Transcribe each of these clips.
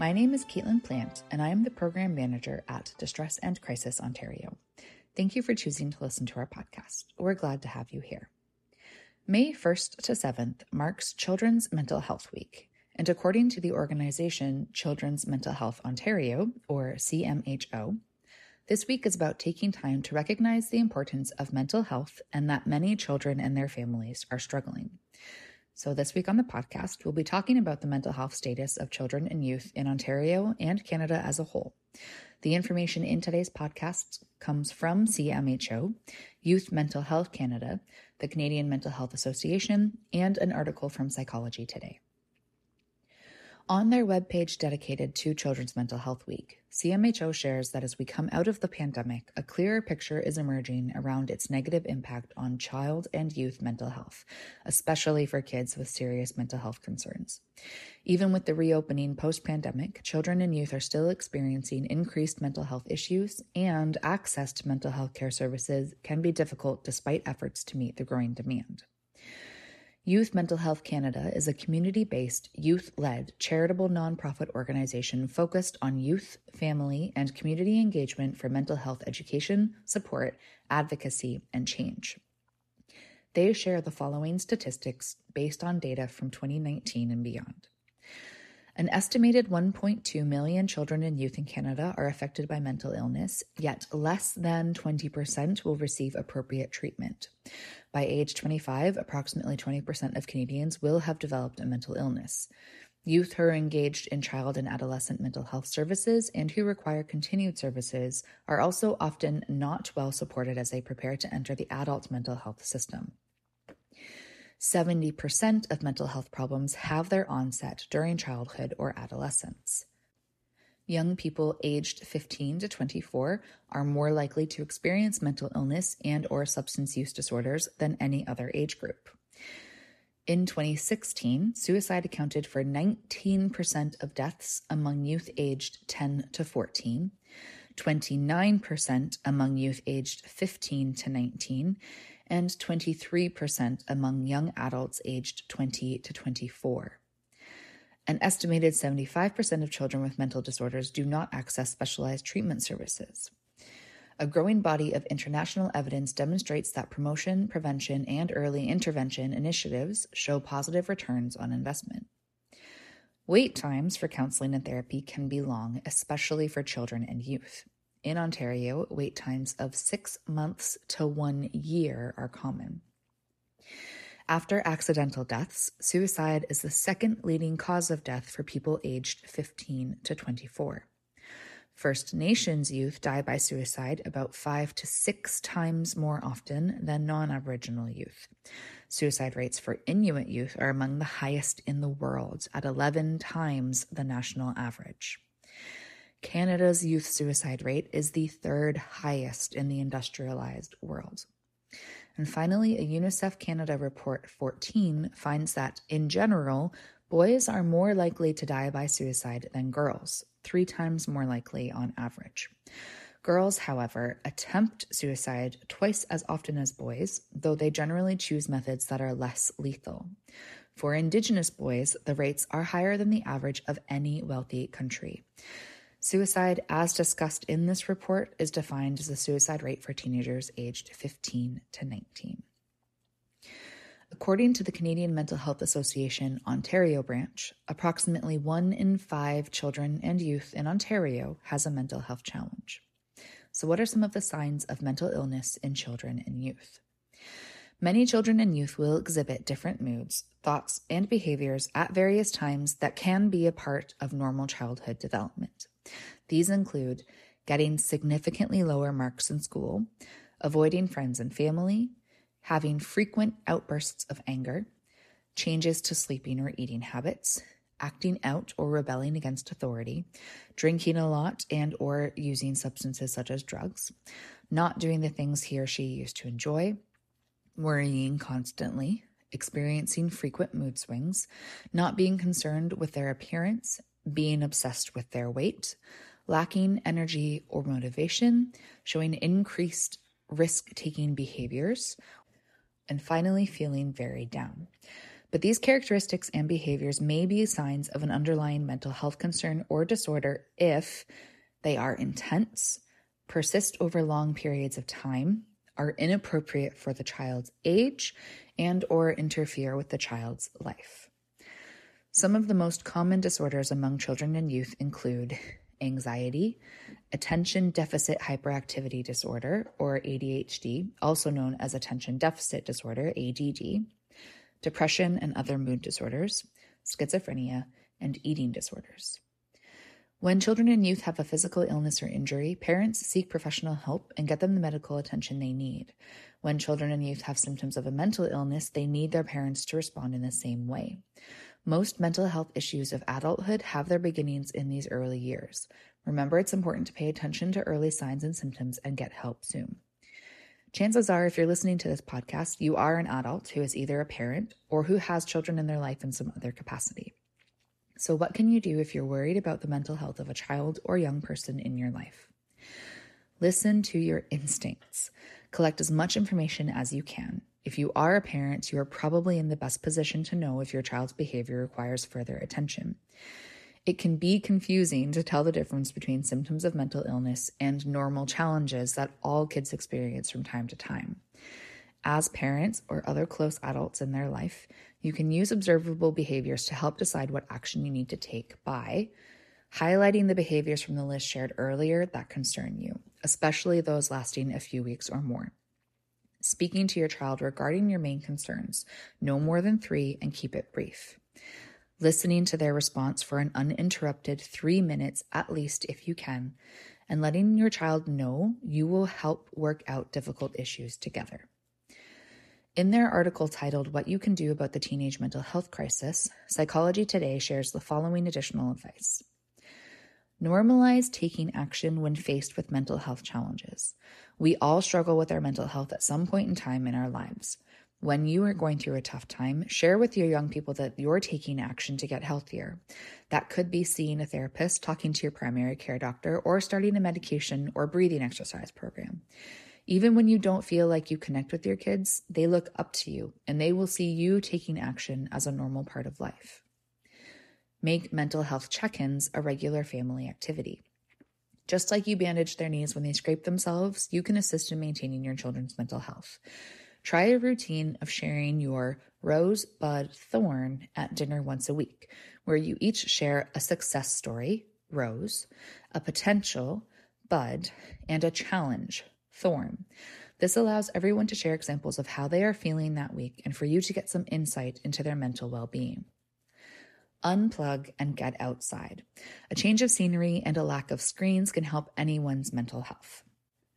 My name is Caitlin Plant, and I am the Program Manager at Distress and Crisis Ontario. Thank you for choosing to listen to our podcast. We're glad to have you here. May 1st to 7th marks Children's Mental Health Week, and according to the organization Children's Mental Health Ontario, or CMHO, this week is about taking time to recognize the importance of mental health and that many children and their families are struggling. So, this week on the podcast, we'll be talking about the mental health status of children and youth in Ontario and Canada as a whole. The information in today's podcast comes from CMHO, Youth Mental Health Canada, the Canadian Mental Health Association, and an article from Psychology Today. On their webpage dedicated to Children's Mental Health Week, CMHO shares that as we come out of the pandemic, a clearer picture is emerging around its negative impact on child and youth mental health, especially for kids with serious mental health concerns. Even with the reopening post pandemic, children and youth are still experiencing increased mental health issues, and access to mental health care services can be difficult despite efforts to meet the growing demand. Youth Mental Health Canada is a community based, youth led, charitable nonprofit organization focused on youth, family, and community engagement for mental health education, support, advocacy, and change. They share the following statistics based on data from 2019 and beyond. An estimated 1.2 million children and youth in Canada are affected by mental illness, yet less than 20% will receive appropriate treatment. By age 25, approximately 20% of Canadians will have developed a mental illness. Youth who are engaged in child and adolescent mental health services and who require continued services are also often not well supported as they prepare to enter the adult mental health system. 70% of mental health problems have their onset during childhood or adolescence. Young people aged 15 to 24 are more likely to experience mental illness and or substance use disorders than any other age group. In 2016, suicide accounted for 19% of deaths among youth aged 10 to 14, 29% among youth aged 15 to 19, and 23% among young adults aged 20 to 24. An estimated 75% of children with mental disorders do not access specialized treatment services. A growing body of international evidence demonstrates that promotion, prevention, and early intervention initiatives show positive returns on investment. Wait times for counseling and therapy can be long, especially for children and youth. In Ontario, wait times of six months to one year are common. After accidental deaths, suicide is the second leading cause of death for people aged 15 to 24. First Nations youth die by suicide about five to six times more often than non Aboriginal youth. Suicide rates for Inuit youth are among the highest in the world, at 11 times the national average. Canada's youth suicide rate is the third highest in the industrialized world. And finally, a UNICEF Canada report 14 finds that, in general, boys are more likely to die by suicide than girls, three times more likely on average. Girls, however, attempt suicide twice as often as boys, though they generally choose methods that are less lethal. For Indigenous boys, the rates are higher than the average of any wealthy country. Suicide, as discussed in this report, is defined as the suicide rate for teenagers aged 15 to 19. According to the Canadian Mental Health Association Ontario branch, approximately one in five children and youth in Ontario has a mental health challenge. So, what are some of the signs of mental illness in children and youth? Many children and youth will exhibit different moods, thoughts, and behaviors at various times that can be a part of normal childhood development. These include getting significantly lower marks in school, avoiding friends and family, having frequent outbursts of anger, changes to sleeping or eating habits, acting out or rebelling against authority, drinking a lot and or using substances such as drugs, not doing the things he or she used to enjoy, worrying constantly, experiencing frequent mood swings, not being concerned with their appearance, being obsessed with their weight, lacking energy or motivation, showing increased risk taking behaviors, and finally feeling very down. But these characteristics and behaviors may be signs of an underlying mental health concern or disorder if they are intense, persist over long periods of time, are inappropriate for the child's age, and or interfere with the child's life. Some of the most common disorders among children and youth include anxiety, attention deficit hyperactivity disorder, or ADHD, also known as attention deficit disorder, ADD, depression and other mood disorders, schizophrenia, and eating disorders. When children and youth have a physical illness or injury, parents seek professional help and get them the medical attention they need. When children and youth have symptoms of a mental illness, they need their parents to respond in the same way. Most mental health issues of adulthood have their beginnings in these early years. Remember, it's important to pay attention to early signs and symptoms and get help soon. Chances are, if you're listening to this podcast, you are an adult who is either a parent or who has children in their life in some other capacity. So, what can you do if you're worried about the mental health of a child or young person in your life? Listen to your instincts. Collect as much information as you can. If you are a parent, you are probably in the best position to know if your child's behavior requires further attention. It can be confusing to tell the difference between symptoms of mental illness and normal challenges that all kids experience from time to time. As parents or other close adults in their life, you can use observable behaviors to help decide what action you need to take by highlighting the behaviors from the list shared earlier that concern you, especially those lasting a few weeks or more. Speaking to your child regarding your main concerns, no more than three, and keep it brief. Listening to their response for an uninterrupted three minutes at least if you can, and letting your child know you will help work out difficult issues together. In their article titled What You Can Do About the Teenage Mental Health Crisis, Psychology Today shares the following additional advice. Normalize taking action when faced with mental health challenges. We all struggle with our mental health at some point in time in our lives. When you are going through a tough time, share with your young people that you're taking action to get healthier. That could be seeing a therapist, talking to your primary care doctor, or starting a medication or breathing exercise program. Even when you don't feel like you connect with your kids, they look up to you and they will see you taking action as a normal part of life. Make mental health check ins a regular family activity. Just like you bandage their knees when they scrape themselves, you can assist in maintaining your children's mental health. Try a routine of sharing your rose, bud, thorn at dinner once a week, where you each share a success story, rose, a potential, bud, and a challenge, thorn. This allows everyone to share examples of how they are feeling that week and for you to get some insight into their mental well being. Unplug and get outside. A change of scenery and a lack of screens can help anyone's mental health.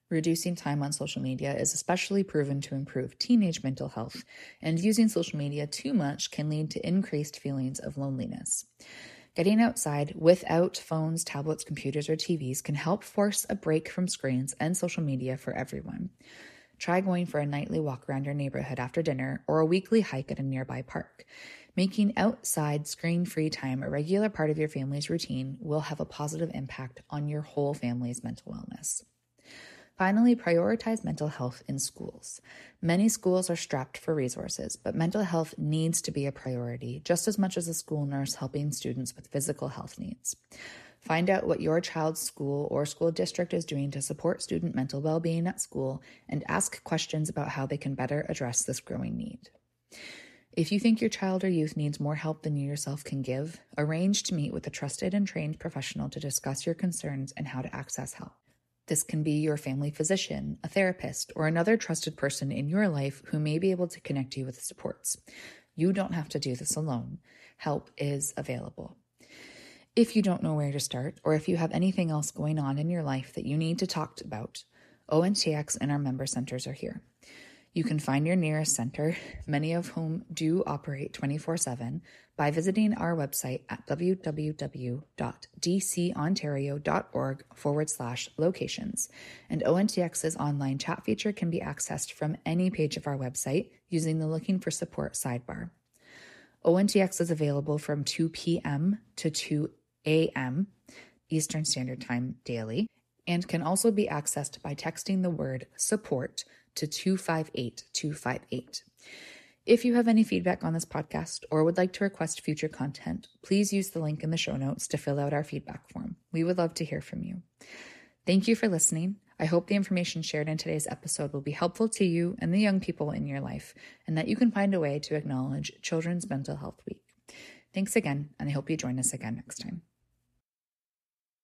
Reducing time on social media is especially proven to improve teenage mental health, and using social media too much can lead to increased feelings of loneliness. Getting outside without phones, tablets, computers, or TVs can help force a break from screens and social media for everyone. Try going for a nightly walk around your neighborhood after dinner or a weekly hike at a nearby park. Making outside screen free time a regular part of your family's routine will have a positive impact on your whole family's mental wellness. Finally, prioritize mental health in schools. Many schools are strapped for resources, but mental health needs to be a priority just as much as a school nurse helping students with physical health needs. Find out what your child's school or school district is doing to support student mental well being at school and ask questions about how they can better address this growing need. If you think your child or youth needs more help than you yourself can give, arrange to meet with a trusted and trained professional to discuss your concerns and how to access help. This can be your family physician, a therapist, or another trusted person in your life who may be able to connect you with supports. You don't have to do this alone. Help is available. If you don't know where to start, or if you have anything else going on in your life that you need to talk about, ONTX and our member centers are here. You can find your nearest center, many of whom do operate 24 7, by visiting our website at www.dcontario.org forward slash locations. And ONTX's online chat feature can be accessed from any page of our website using the Looking for Support sidebar. ONTX is available from 2 p.m. to 2 a.m. Eastern Standard Time daily and can also be accessed by texting the word support to 258 258. If you have any feedback on this podcast or would like to request future content, please use the link in the show notes to fill out our feedback form. We would love to hear from you. Thank you for listening. I hope the information shared in today's episode will be helpful to you and the young people in your life, and that you can find a way to acknowledge Children's Mental Health Week. Thanks again, and I hope you join us again next time.